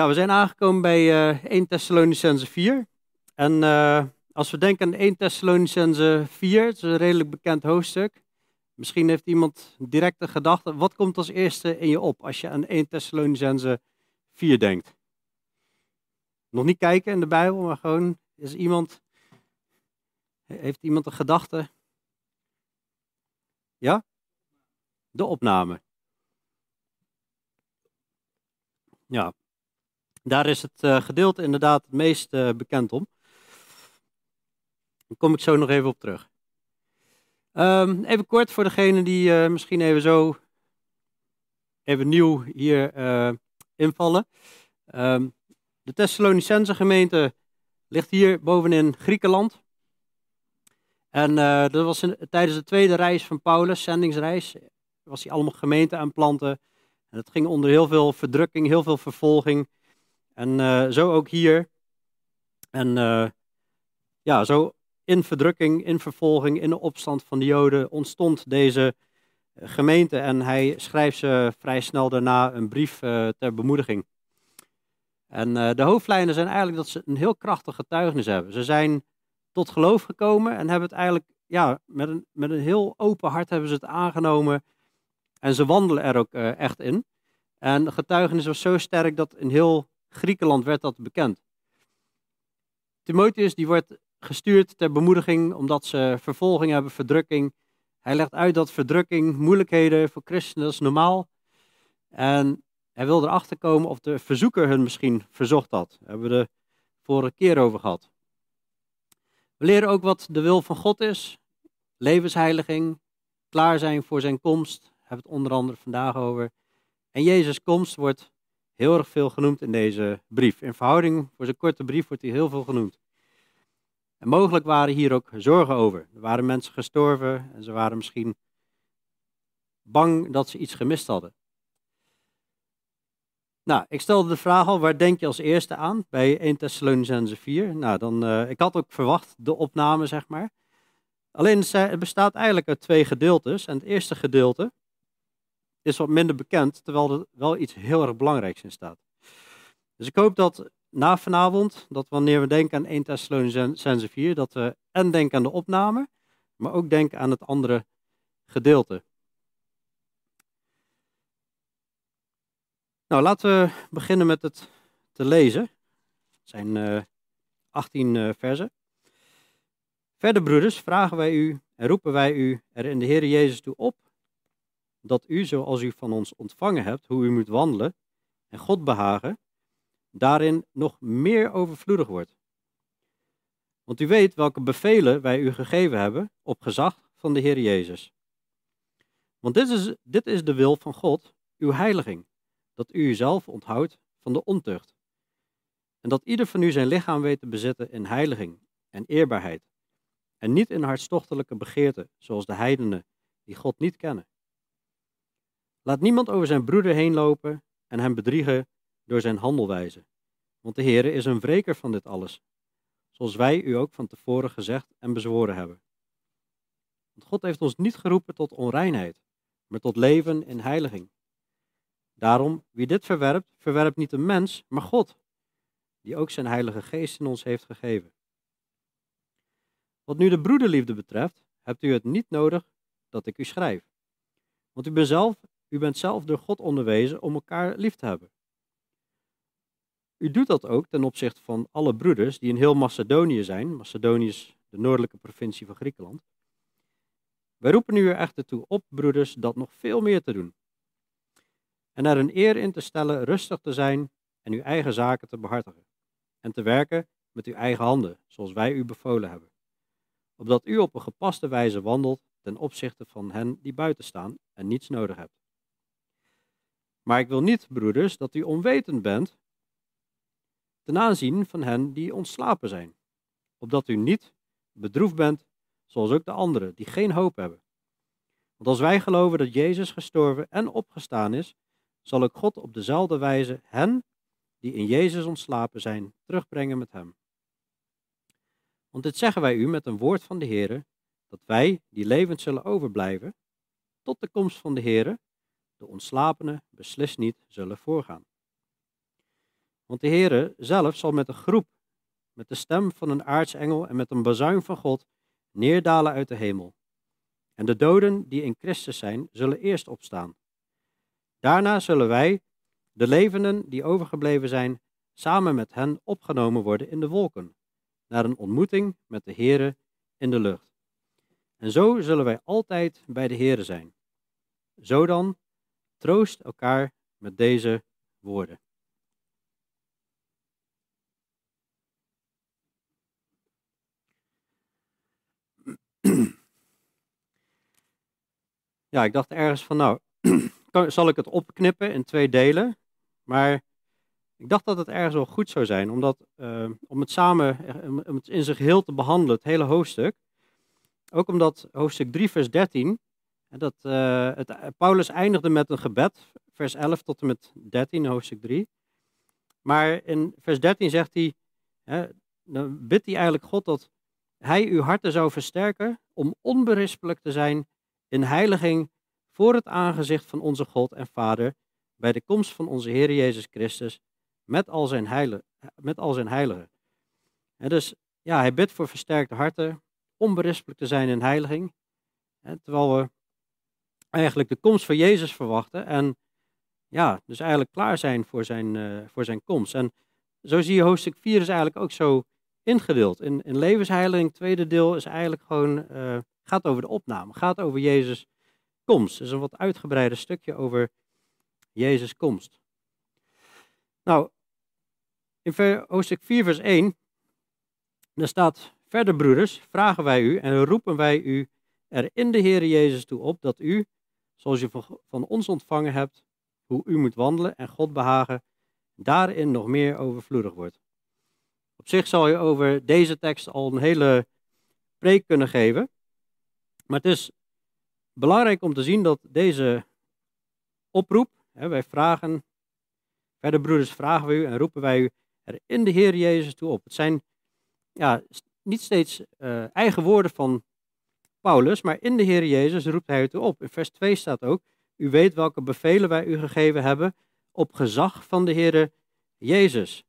Ja, we zijn aangekomen bij uh, 1 Thessalonicense 4. En uh, als we denken aan 1 Thessalonicense 4, het is een redelijk bekend hoofdstuk. Misschien heeft iemand direct een gedachte. Wat komt als eerste in je op als je aan 1 Thessalonicense 4 denkt? Nog niet kijken in de Bijbel, maar gewoon is iemand. Heeft iemand een gedachte? Ja? De opname. Ja, daar is het uh, gedeelte inderdaad het meest uh, bekend om. Daar kom ik zo nog even op terug. Um, even kort voor degene die uh, misschien even zo even nieuw hier invallen. Um, de Thessalonicense gemeente ligt hier bovenin Griekenland. En dat was tijdens de tweede reis van Paulus, zendingsreis, was hij allemaal gemeenten aan planten. En het ging onder heel veel verdrukking, heel veel vervolging. En uh, zo ook hier. En uh, ja, zo in verdrukking, in vervolging, in de opstand van de Joden ontstond deze eh, gemeente. En hij schrijft ze vrij snel daarna een brief ter bemoediging. En de hoofdlijnen zijn eigenlijk dat ze een heel krachtig getuigenis hebben. Ze zijn tot geloof gekomen en hebben het eigenlijk ja, met, een, met een heel open hart hebben ze het aangenomen. En ze wandelen er ook echt in. En de getuigenis was zo sterk dat in heel Griekenland werd dat bekend. Timotheus die wordt gestuurd ter bemoediging omdat ze vervolging hebben, verdrukking. Hij legt uit dat verdrukking, moeilijkheden voor christenen, dat is normaal. En hij wil erachter komen of de verzoeker hun misschien verzocht had. Daar hebben we de vorige keer over gehad. We leren ook wat de wil van God is. Levensheiliging, klaar zijn voor zijn komst. Daar hebben we het onder andere vandaag over. En Jezus' komst wordt heel erg veel genoemd in deze brief. In verhouding voor zijn korte brief wordt hij heel veel genoemd. En mogelijk waren hier ook zorgen over. Er waren mensen gestorven en ze waren misschien bang dat ze iets gemist hadden. Nou, ik stelde de vraag al, waar denk je als eerste aan bij 1 Thessalonicense 4? Nou, dan, uh, ik had ook verwacht de opname, zeg maar. Alleen het bestaat eigenlijk uit twee gedeeltes. En het eerste gedeelte, is wat minder bekend, terwijl er wel iets heel erg belangrijks in staat. Dus ik hoop dat na vanavond, dat wanneer we denken aan 1 Thessalonicense 4, dat we en denken aan de opname, maar ook denken aan het andere gedeelte. Nou, laten we beginnen met het te lezen. Het zijn uh, 18 uh, versen. Verder, broeders, vragen wij u en roepen wij u er in de Heer Jezus toe op dat u, zoals u van ons ontvangen hebt, hoe u moet wandelen en God behagen, daarin nog meer overvloedig wordt. Want u weet welke bevelen wij u gegeven hebben op gezag van de Heer Jezus. Want dit is, dit is de wil van God, uw heiliging, dat u uzelf onthoudt van de ontucht. En dat ieder van u zijn lichaam weet te bezitten in heiliging en eerbaarheid, en niet in hartstochtelijke begeerte, zoals de heidenen die God niet kennen. Laat niemand over zijn broeder heen lopen en hem bedriegen door zijn handelwijze. Want de Heere is een wreker van dit alles, zoals wij u ook van tevoren gezegd en bezworen hebben. Want God heeft ons niet geroepen tot onreinheid, maar tot leven in heiliging. Daarom, wie dit verwerpt, verwerpt niet een mens, maar God, die ook zijn heilige geest in ons heeft gegeven. Wat nu de broederliefde betreft, hebt u het niet nodig dat ik u schrijf. Want u bent zelf u bent zelf door God onderwezen om elkaar lief te hebben. U doet dat ook ten opzichte van alle broeders die in heel Macedonië zijn. Macedonië is de noordelijke provincie van Griekenland. Wij roepen u er echter toe op, broeders, dat nog veel meer te doen. En er een eer in te stellen rustig te zijn en uw eigen zaken te behartigen. En te werken met uw eigen handen, zoals wij u bevolen hebben. Opdat u op een gepaste wijze wandelt ten opzichte van hen die buiten staan en niets nodig hebt. Maar ik wil niet, broeders, dat u onwetend bent ten aanzien van hen die ontslapen zijn, opdat u niet bedroefd bent, zoals ook de anderen, die geen hoop hebben. Want als wij geloven dat Jezus gestorven en opgestaan is, zal ook God op dezelfde wijze hen die in Jezus ontslapen zijn, terugbrengen met hem. Want dit zeggen wij u met een woord van de Heer, dat wij, die levend zullen overblijven, tot de komst van de Heer, de ontslapenen beslist niet zullen voorgaan. Want de Heere zelf zal met een groep, met de stem van een aartsengel en met een bazuin van God neerdalen uit de hemel. En de doden die in Christus zijn, zullen eerst opstaan. Daarna zullen wij, de levenden die overgebleven zijn, samen met hen opgenomen worden in de wolken, naar een ontmoeting met de Heere in de lucht. En zo zullen wij altijd bij de Heere zijn. Zo dan, troost elkaar met deze woorden. Ja, ik dacht ergens van, nou, zal ik het opknippen in twee delen? Maar ik dacht dat het ergens wel goed zou zijn, omdat, uh, om het samen, om het in zijn geheel te behandelen, het hele hoofdstuk. Ook omdat hoofdstuk 3, vers 13, dat, uh, het, Paulus eindigde met een gebed, vers 11 tot en met 13, hoofdstuk 3. Maar in vers 13 zegt hij, hè, dan bidt hij eigenlijk God dat hij uw harten zou versterken om onberispelijk te zijn in heiliging voor het aangezicht van onze God en Vader bij de komst van onze Heer Jezus Christus met al zijn, met al zijn heiligen. En dus ja, hij bidt voor versterkte harten, onberispelijk te zijn in heiliging, terwijl we eigenlijk de komst van Jezus verwachten en ja, dus eigenlijk klaar zijn voor zijn, uh, voor zijn komst. En zo zie je hoofdstuk 4 is eigenlijk ook zo ingedeeld. In, in levensheiliging, het tweede deel, is eigenlijk gewoon, uh, gaat over de opname, gaat over Jezus' komst. Is een wat uitgebreider stukje over Jezus' komst. Nou, in hoofdstuk 4, vers 1, daar staat, verder broeders, vragen wij u en roepen wij u er in de Heer Jezus toe op dat u, zoals je van ons ontvangen hebt, hoe u moet wandelen en God behagen, daarin nog meer overvloedig wordt. Op zich zal je over deze tekst al een hele preek kunnen geven. Maar het is belangrijk om te zien dat deze oproep, hè, wij vragen, verder broeders vragen we u en roepen wij u er in de Heer Jezus toe op. Het zijn ja, niet steeds uh, eigen woorden van Paulus, maar in de Heer Jezus roept hij het op. In vers 2 staat ook, u weet welke bevelen wij u gegeven hebben op gezag van de Heer Jezus.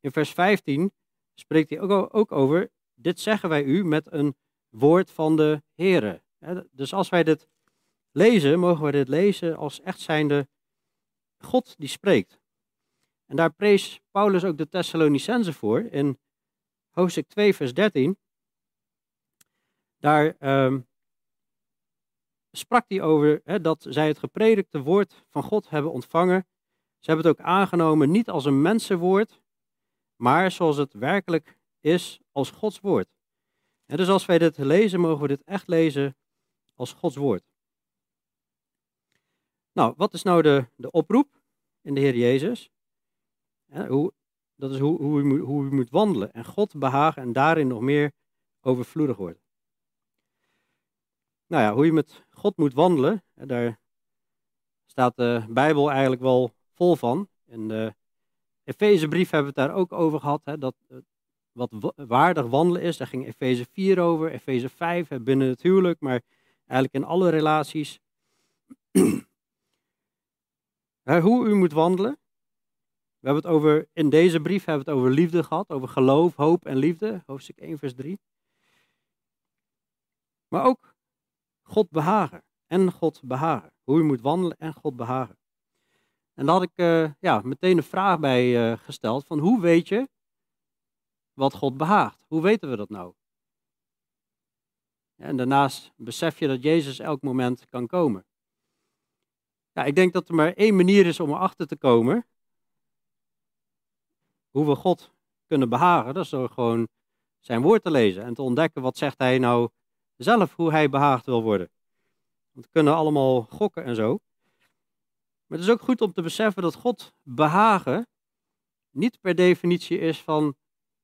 In vers 15 spreekt hij ook, over, dit zeggen wij u met een woord van de Heer. Dus als wij dit lezen, mogen we dit lezen als echt zijnde God die spreekt. En daar prees Paulus ook de Thessalonicense voor in hoofdstuk 2, vers 13. Daar um, sprak hij over dat zij het gepredikte woord van God hebben ontvangen. Ze hebben het ook aangenomen niet als een mensenwoord, maar zoals het werkelijk is als Gods woord. Dus als wij dit lezen, mogen we dit echt lezen als Gods woord. Nou, wat is nou de, de oproep in de Heer Jezus? hoe, dat is hoe, hoe, u hoe u moet wandelen en God behagen en daarin nog meer overvloedig wordt. Nou ja, hoe je met God moet wandelen, daar staat de Bijbel eigenlijk wel vol van. In de Efezebrief hebben we het daar ook over gehad, hè, dat wat waardig wandelen is. Daar ging Efeze 4 over, Efeze 5 binnen het huwelijk, maar eigenlijk in alle relaties. Hoe u moet wandelen. We hebben het over, in deze brief hebben we het over liefde gehad, over geloof, hoop en liefde, hoofdstuk 1, vers 3. Maar ook God behagen en God behagen. Hoe u moet wandelen en God behagen. En daar had ik uh, ja, meteen een vraag bij uh, gesteld van hoe weet je wat God behaagt? Hoe weten we dat nou? En daarnaast besef je dat Jezus elk moment kan komen. Ja, ik denk dat er maar één manier is om erachter te komen hoe we God kunnen behagen. Dat is door gewoon zijn woord te lezen en te ontdekken wat zegt hij nou zelf, hoe hij behaagd wil worden. Want we kunnen allemaal gokken en zo. Maar het is ook goed om te beseffen dat God behagen niet per definitie is van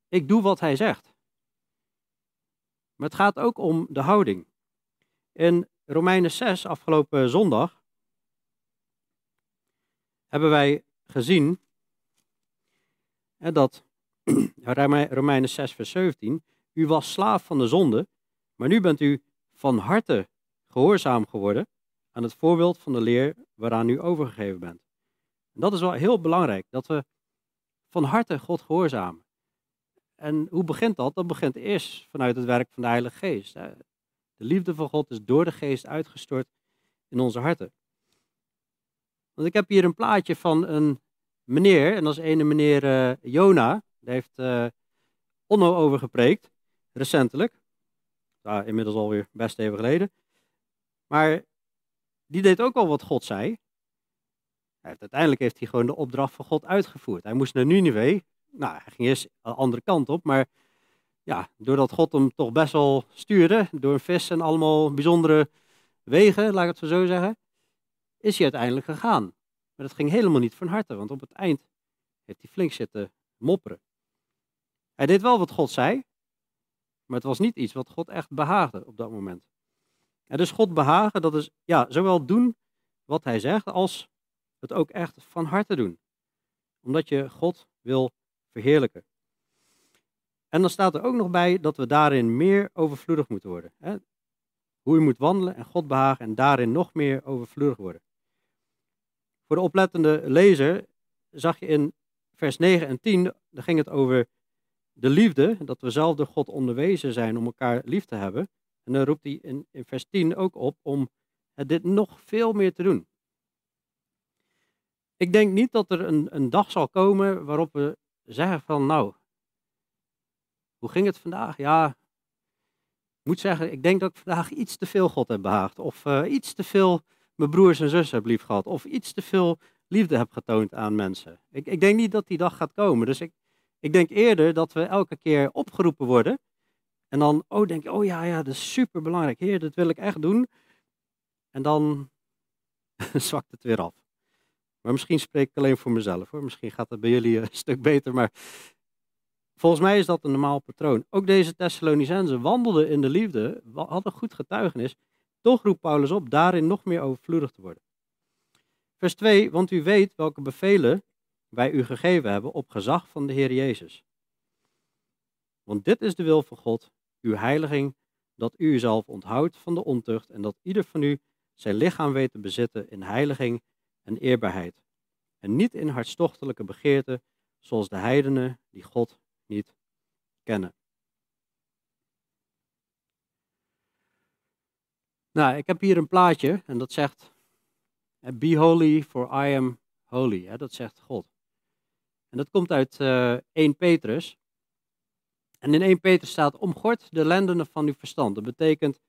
ik doe wat hij zegt. Maar het gaat ook om de houding. In Romeinen 6, afgelopen zondag, hebben wij gezien dat Romeinen 6, vers 17, u was slaaf van de zonde, maar nu bent u van harte gehoorzaam geworden aan het voorbeeld van de leer waaraan u overgegeven bent. En dat is wel heel belangrijk, dat we van harte God gehoorzamen. En hoe begint dat? Dat begint eerst vanuit het werk van de Heilige Geest. De liefde van God is door de Geest uitgestort in onze harten. Want ik heb hier een plaatje van een meneer, en dat is ene meneer uh, Jona. Daar heeft uh, Onno over gepreekt, recentelijk. Ja, inmiddels alweer best even geleden. Maar die deed ook al wat God zei. uiteindelijk heeft hij gewoon de opdracht van God uitgevoerd. Hij moest naar Nineveh. Nou, hij ging eerst de andere kant op, maar ja, doordat God hem toch best wel stuurde, door een vis en allemaal bijzondere wegen, laat ik het zo zeggen, is hij uiteindelijk gegaan. Maar dat ging helemaal niet van harte, want op het eind heeft hij flink zitten mopperen. Hij deed wel wat God zei, maar het was niet iets wat God echt behaagde op dat moment. En dus God behagen, dat is ja, zowel doen wat hij zegt, als het ook echt van harte doen. Omdat je God wil verheerlijken. En dan staat er ook nog bij dat we daarin meer overvloedig moeten worden. Hè? Hoe je moet wandelen en God behagen en daarin nog meer overvloedig worden. Voor de oplettende lezer zag je in vers 9 en 10, daar ging het over de liefde, dat we zelf door God onderwezen zijn om elkaar lief te hebben. En dan roept hij in, in vers 10 ook op om dit nog veel meer te doen. Ik denk niet dat er een, een dag zal komen waarop we zeggen van nou, hoe ging het vandaag? Ja, ik moet zeggen, ik denk dat ik vandaag iets te veel God heb behaagd. Of uh, iets te veel mijn broers en zussen heb lief gehad. Of iets te veel liefde heb getoond aan mensen. Ik, ik denk niet dat die dag gaat komen. Dus ik, ik denk eerder dat we elke keer opgeroepen worden. En dan, oh, denk je, oh ja, ja, dat is super belangrijk. Heer, dat wil ik echt doen. En dan zwakt het weer af. Maar misschien spreek ik alleen voor mezelf hoor. Misschien gaat het bij jullie een stuk beter. Maar volgens mij is dat een normaal patroon. Ook deze Thessalonicenzen wandelden in de liefde, hadden goed getuigenis. Toch roept Paulus op daarin nog meer overvloedig te worden. Vers 2, want u weet welke bevelen wij u gegeven hebben op gezag van de Heer Jezus. Want dit is de wil van God, uw heiliging, dat u uzelf onthoudt van de ontucht en dat ieder van u zijn lichaam weet te bezitten in heiliging en eerbaarheid. En niet in hartstochtelijke begeerten, zoals de heidenen die God niet kennen. Nou, ik heb hier een plaatje en dat zegt: Be holy, for I am holy. Dat zegt God. En dat komt uit uh, eh, 1 Petrus. En in 1 Petrus staat: Omgord de lendenen van uw verstand. Dat betekent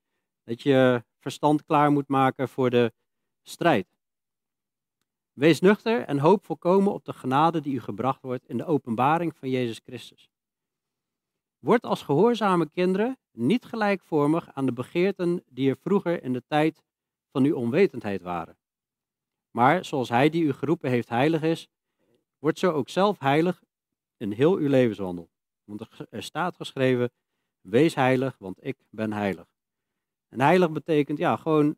dat je verstand klaar moet maken voor de strijd. Wees nuchter en hoop volkomen op de genade die u gebracht wordt in de openbaring van Jezus Christus. Word als gehoorzame kinderen niet gelijkvormig aan de begeerten die er vroeger in de tijd van uw onwetendheid waren. Maar zoals Hij die u geroepen heeft heilig is, wordt zo ook zelf heilig in heel uw levenswandel. Want er staat geschreven, wees heilig, want ik ben heilig. En heilig betekent ja, gewoon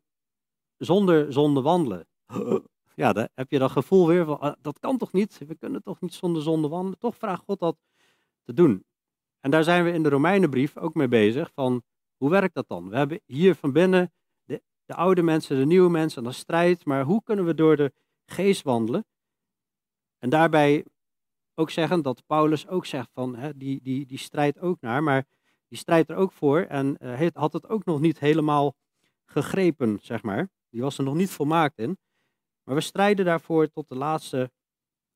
zonder zonde wandelen. Ja, dan heb je dat gevoel weer van, ah, dat kan toch niet? We kunnen toch niet zonder zonde wandelen? Toch vraagt God dat te doen. En daar zijn we in de Romeinenbrief ook mee bezig van, hoe werkt dat dan? We hebben hier van binnen de, de oude mensen, de nieuwe mensen, en dat strijd, maar hoe kunnen we door de geest wandelen? En daarbij ook zeggen dat Paulus ook zegt van, hè, die, die, die strijdt ook naar, maar die strijdt er ook voor en uh, had het ook nog niet helemaal gegrepen, zeg maar. Die was er nog niet volmaakt in. Maar we strijden daarvoor tot de laatste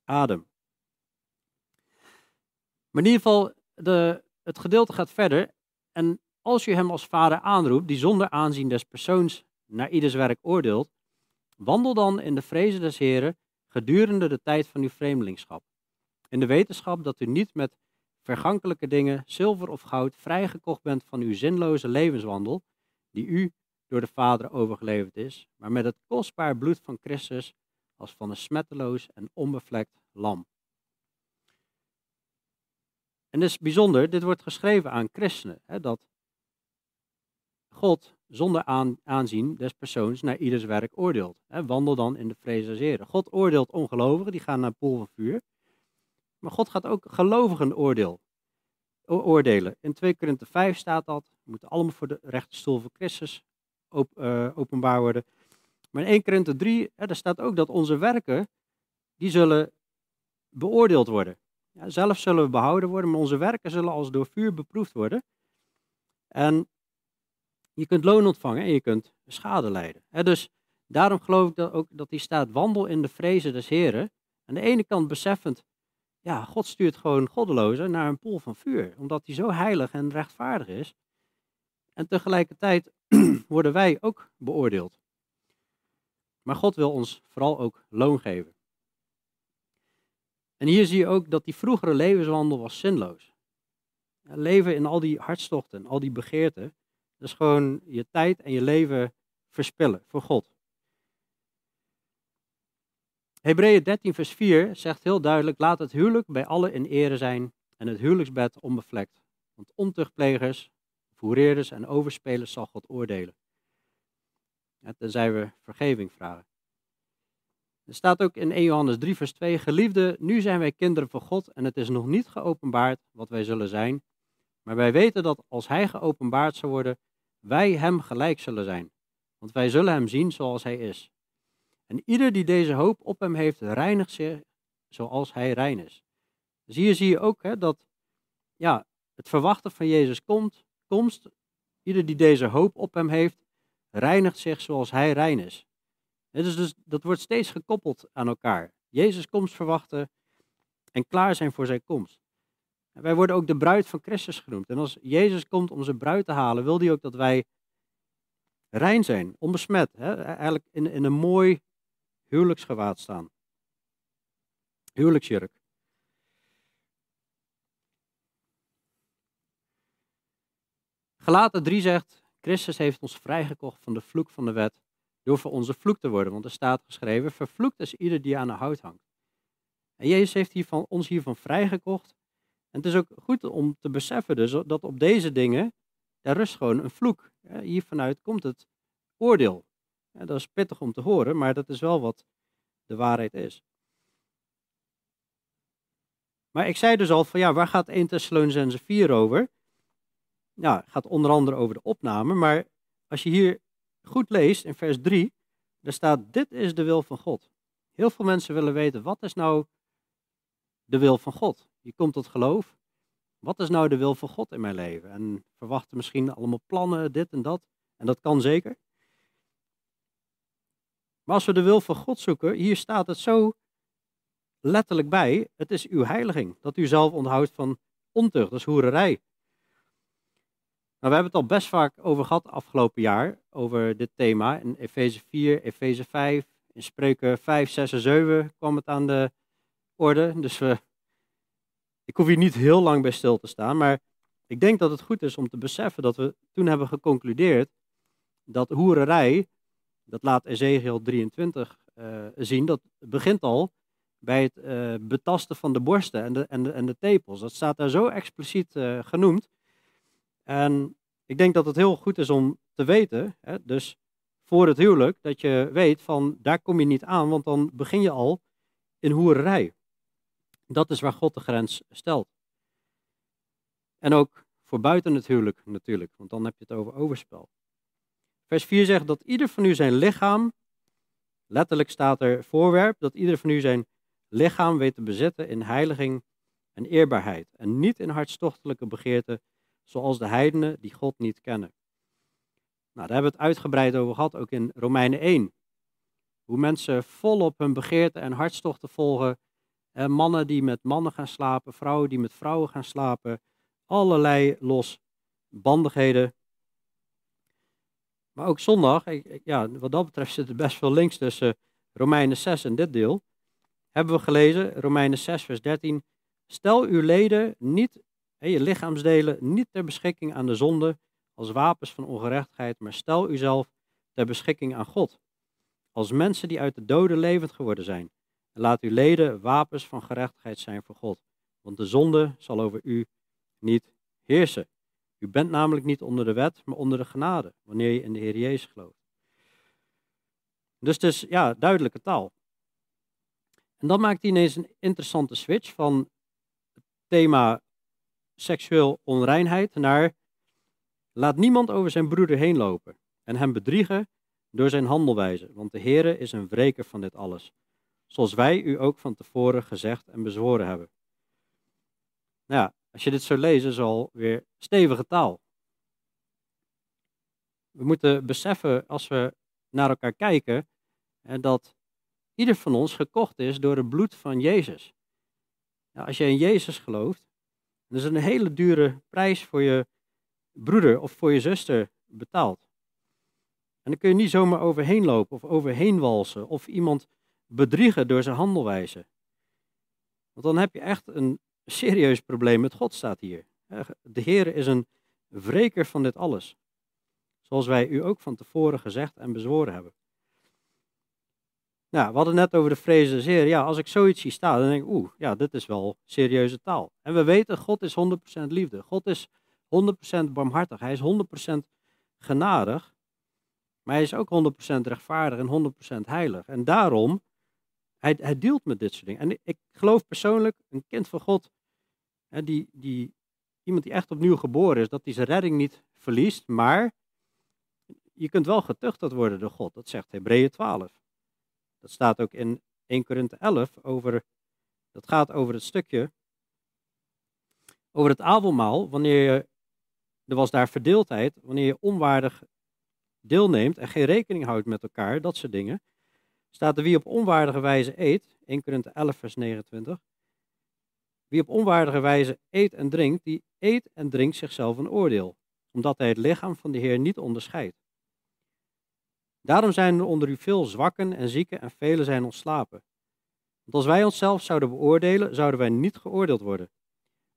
adem. Maar in ieder geval, de, het gedeelte gaat verder. En als je hem als vader aanroept, die zonder aanzien des persoons naar ieders werk oordeelt, wandel dan in de vrezen des Heren gedurende de tijd van uw vreemdelingschap. In de wetenschap dat u niet met vergankelijke dingen, zilver of goud, vrijgekocht bent van uw zinloze levenswandel, die u door de Vader overgeleverd is, maar met het kostbaar bloed van Christus als van een smetteloos en onbevlekt lam. En het is bijzonder, dit wordt geschreven aan christenen, hè, dat God zonder aanzien des persoons naar ieders werk oordeelt. Wandel dan in de vrees Heren. God oordeelt ongelovigen, die gaan naar pool van vuur. Maar God gaat ook gelovigen oordeel, oordelen. In 2 Korinthe 5 staat dat, we moeten allemaal voor de rechterstoel van Christus op, uh, openbaar worden. Maar in 1 Korinthe 3, hè, daar staat ook dat onze werken, die zullen beoordeeld worden. Ja, zelf zullen we behouden worden, maar onze werken zullen als door vuur beproefd worden. En je kunt loon ontvangen en je kunt schade lijden. dus daarom geloof ik dat ook dat die staat wandel in de vrezen des Heren. Aan de ene kant beseffend, ja, God stuurt gewoon goddelozen naar een pool van vuur, omdat hij zo heilig en rechtvaardig is. En tegelijkertijd worden wij ook beoordeeld. Maar God wil ons vooral ook loon geven. En hier zie je ook dat die vroegere levenswandel was zinloos. Leven in al die hartstochten, al die begeerten, dat is gewoon je tijd en je leven verspillen voor God. Hebreeën 13, vers 4 zegt heel duidelijk: Laat het huwelijk bij allen in ere zijn en het huwelijksbed onbevlekt. Want ontuchtplegers, voereerders en overspelers zal God oordelen. Tenzij we vergeving vragen. Er staat ook in 1 Johannes 3, vers 2: Geliefde, nu zijn wij kinderen van God en het is nog niet geopenbaard wat wij zullen zijn. Maar wij weten dat als Hij geopenbaard zal worden, wij Hem gelijk zullen zijn. Want wij zullen Hem zien zoals Hij is. En ieder die deze hoop op Hem heeft, reinigt zich zoals Hij rein is. Dus hier zie je ook hè, dat ja, het verwachten van Jezus komt, komst, ieder die deze hoop op Hem heeft, reinigt zich zoals Hij rein is. Dus, dus dat wordt steeds gekoppeld aan elkaar. Jezus komst verwachten en klaar zijn voor zijn komst. Wij worden ook de bruid van Christus genoemd. En als Jezus komt om zijn bruid te halen, wil hij ook dat wij rein zijn, onbesmet. Hè? Eigenlijk in, in een mooi huwelijksgewaad staan. Huwelijksjurk. Gelaten 3 zegt, Christus heeft ons vrijgekocht van de vloek van de wet door voor onze vloek te worden. Want er staat geschreven, vervloekt is ieder die aan de hout hangt. En Jezus heeft hiervan, ons hiervan vrijgekocht. En het is ook goed om te beseffen dus dat op deze dingen, daar rust gewoon een vloek. Hier vanuit komt het oordeel. Dat is pittig om te horen, maar dat is wel wat de waarheid is. Maar ik zei dus al van ja, waar gaat 1 Thessalonicense 4 over? Ja, het gaat onder andere over de opname, maar als je hier goed leest in vers 3, daar staat dit is de wil van God. Heel veel mensen willen weten, wat is nou de wil van God? Je komt tot geloof. Wat is nou de wil van God in mijn leven? En verwachten misschien allemaal plannen, dit en dat. En dat kan zeker. Maar als we de wil van God zoeken, hier staat het zo letterlijk bij. Het is uw heiliging, dat u zelf onthoudt van ontucht, dat is hoererij. Nou, we hebben het al best vaak over gehad afgelopen jaar, over dit thema. In Efeze 4, Efeze 5, in Spreuken 5, 6 en 7 kwam het aan de orde. Dus we, ik hoef hier niet heel lang bij stil te staan, maar ik denk dat het goed is om te beseffen dat we toen hebben geconcludeerd dat hoererij, dat laat Ezekiel 23 uh, eh, zien, dat begint al bij het uh, betasten van de borsten en de, en, de, en de tepels. Dat staat daar zo expliciet uh, genoemd. En ik denk dat het heel goed is om te weten, hè, dus voor het huwelijk, dat je weet van daar kom je niet aan, want dan begin je al in hoererij. Dat is waar God de grens stelt. En ook voor buiten het huwelijk natuurlijk, want dan heb je het over overspel. Vers 4 zegt dat ieder van u zijn lichaam, letterlijk staat er voorwerp, dat ieder van u zijn lichaam weet te bezitten in heiliging en eerbaarheid en niet in hartstochtelijke begeerten zoals de heidenen die God niet kennen. Nou, daar hebben we het uitgebreid over gehad, ook in Romeinen 1. Hoe mensen volop hun begeerten en hartstochten volgen. En mannen die met mannen gaan slapen, vrouwen die met vrouwen gaan slapen. Allerlei losbandigheden. Maar ook zondag, ja, wat dat betreft zit er best veel links tussen Romeinen 6 en dit deel. Hebben we gelezen, Romeinen 6, vers 13. Stel uw leden niet je lichaamsdelen niet ter beschikking aan de zonde als wapens van ongerechtigheid, maar stel uzelf ter beschikking aan God. Als mensen die uit de doden levend geworden zijn. Laat uw leden wapens van gerechtigheid zijn voor God. Want de zonde zal over u niet heersen. U bent namelijk niet onder de wet, maar onder de genade, wanneer je in de Heer Jezus gelooft. Dus het is ja, duidelijke taal. En dan maakt hij ineens een interessante switch van het thema seksueel onreinheid naar laat niemand over zijn broeder heen lopen en hem bedriegen door zijn handelwijze, want de Heere is een wreker van dit alles, zoals wij u ook van tevoren gezegd en bezworen hebben. Nou ja, als je dit zo leest, is al weer stevige taal. We moeten beseffen als we naar elkaar kijken, dat ieder van ons gekocht is door het bloed van Jezus. Nou, als je in Jezus gelooft, dan is een hele dure prijs voor je broeder of voor je zuster betaald. En dan kun je niet zomaar overheen lopen of overheen walsen of iemand bedriegen door zijn handelwijze. Want dan heb je echt een serieus probleem met God, staat hier. De Heer is een wreker van dit alles. Zoals wij u ook van tevoren gezegd en bezworen hebben. Nou, we hadden net over de vrees des Heer. Ja, als ik zoiets zie staan, dan denk ik, oeh, ja, dit is wel serieuze taal. En we weten, God is 100% liefde. God is 100% barmhartig. Hij is 100% genadig. Maar hij is ook 100% rechtvaardig en 100% heilig. En daarom, hij, hij dealt met dit soort dingen. En ik geloof persoonlijk, een kind van God, hè, die, die, iemand die echt opnieuw geboren is, dat hij zijn redding niet verliest. Maar je kunt wel getuchtigd worden door God. Dat zegt Hebreeën 12. Dat staat ook in 1 Korinthe 11 over, dat gaat over het stukje, over het avondmaal, wanneer je, er was daar verdeeldheid, wanneer je onwaardig deelneemt en geen rekening houdt met elkaar, dat soort dingen, staat er wie op onwaardige wijze eet, 1 Korinthe 11 vers 29, wie op onwaardige wijze eet en drinkt, die eet en drinkt zichzelf een oordeel, omdat hij het lichaam van de Heer niet onderscheidt. Daarom zijn er onder u veel zwakken en zieken en velen zijn ontslapen. Want als wij onszelf zouden beoordelen, zouden wij niet geoordeeld worden.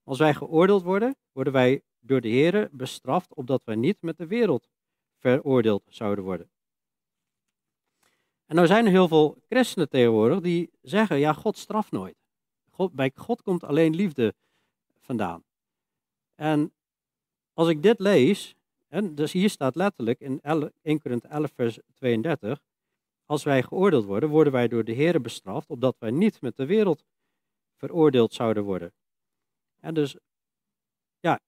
Als wij geoordeeld worden, worden wij door de Heer bestraft, opdat wij niet met de wereld veroordeeld zouden worden. En nou zijn er heel veel christenen tegenwoordig die zeggen, ja, God straft nooit. God, bij God komt alleen liefde vandaan. En als ik dit lees, en dus hier staat letterlijk in 1 Korinthe 11 vers 32, als wij geoordeeld worden, worden wij door de Heer bestraft, opdat wij niet met de wereld veroordeeld zouden worden. En dus, ja,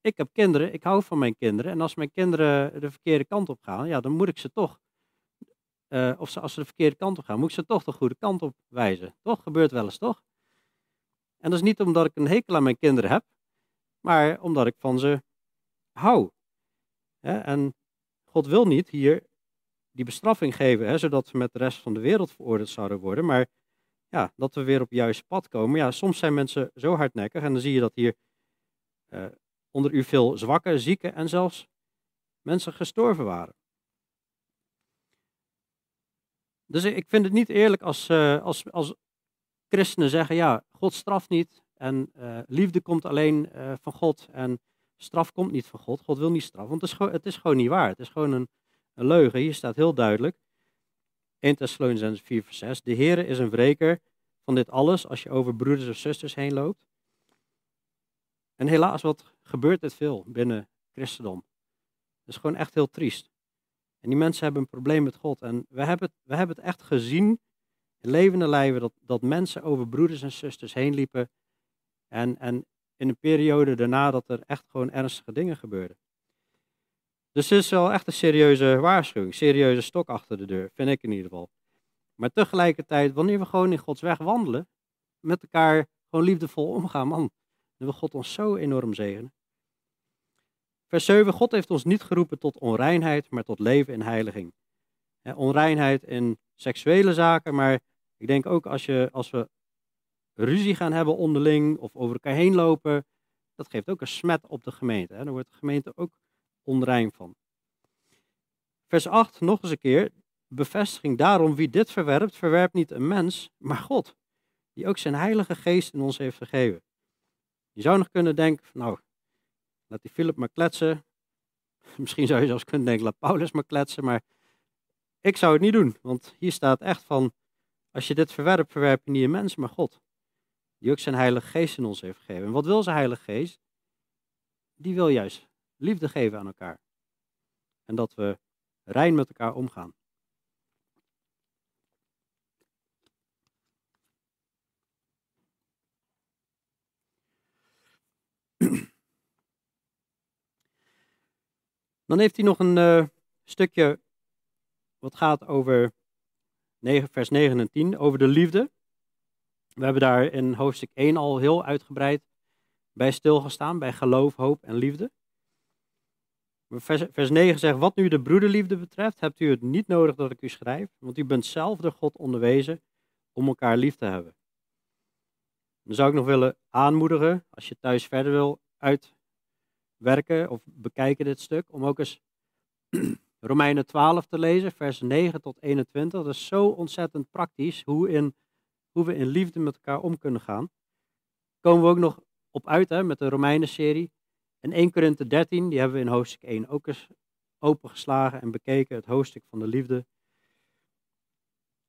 ik heb kinderen, ik hou van mijn kinderen, en als mijn kinderen de verkeerde kant op gaan, ja, dan moet ik ze toch, uh, of ze, als ze de verkeerde kant op gaan, moet ik ze toch de goede kant op wijzen. Toch? Gebeurt wel eens, toch? En dat is niet omdat ik een hekel aan mijn kinderen heb, maar omdat ik van ze hou. En God wil niet hier die bestraffing geven, zodat we met de rest van de wereld veroordeeld zouden worden, maar ja, dat we weer op het juiste pad komen. Ja, soms zijn mensen zo hardnekkig en dan zie je dat hier uh, onder u veel zwakke, zieke en zelfs mensen gestorven waren. Dus ik vind het niet eerlijk als, uh, als, als christenen zeggen, ja, God straft niet en uh, liefde komt alleen van God en straf komt niet van God. God wil niet straffen, want het is gewoon, het is gewoon niet waar. Het is gewoon een, een leugen. Hier staat heel duidelijk, 1 Thessalonians 4 vers 6, de Heer is een wreker van dit alles als je over broeders of zusters heen loopt. En helaas, wat gebeurt dit veel binnen christendom? Het is gewoon echt heel triest. En die mensen hebben een probleem met God. En we hebben het, we hebben het echt gezien in levende lijven dat, dat mensen over broeders en zusters heen liepen. En, en in een periode daarna dat er echt gewoon ernstige dingen gebeurden. Dus het is wel echt een serieuze waarschuwing, serieuze stok achter de deur, vind ik in ieder geval. Maar tegelijkertijd, wanneer we gewoon in Gods weg wandelen, met elkaar gewoon liefdevol omgaan, man, dan wil God ons zo enorm zegenen. Vers 7, God heeft ons niet geroepen tot onreinheid, maar tot leven in heiliging. onreinheid in seksuele zaken, maar ik denk ook als, je, als we ruzie gaan hebben onderling of over elkaar heen lopen, dat geeft ook een smet op de gemeente. Hè? Dan wordt de gemeente ook onrein van. Vers 8, nog eens een keer, bevestiging daarom, wie dit verwerpt, verwerpt niet een mens, maar God, die ook zijn heilige geest in ons heeft gegeven. Je zou nog kunnen denken, nou, laat die Philip maar kletsen. Misschien zou je zelfs kunnen denken, laat Paulus maar kletsen, maar ik zou het niet doen, want hier staat echt van, als je dit verwerpt, verwerp je niet een mens, maar God die ook zijn Heilige Geest in ons heeft gegeven. En wat wil zijn Heilige Geest? Die wil juist liefde geven aan elkaar. En dat we rein met elkaar omgaan. Dan heeft hij nog een uh, stukje wat gaat over 9, vers 9 en 10, over de liefde. We hebben daar in hoofdstuk 1 al heel uitgebreid bij stilgestaan, bij geloof, hoop en liefde. Vers, vers 9 zegt, wat nu de broederliefde betreft, hebt u het niet nodig dat ik u schrijf, want u bent zelf door God onderwezen om elkaar lief te hebben. Dan zou ik nog willen aanmoedigen, als je thuis verder wil uitwerken of bekijken dit stuk, om ook eens Romeinen 12 te lezen, vers 9 tot 21. Dat is zo ontzettend praktisch hoe, in, hoe we in liefde met elkaar om kunnen gaan. komen we ook nog op uit hè, met de Romeinen-serie. En 1 Korinthe 13, die hebben we in hoofdstuk 1 ook eens opengeslagen en bekeken, het hoofdstuk van de liefde.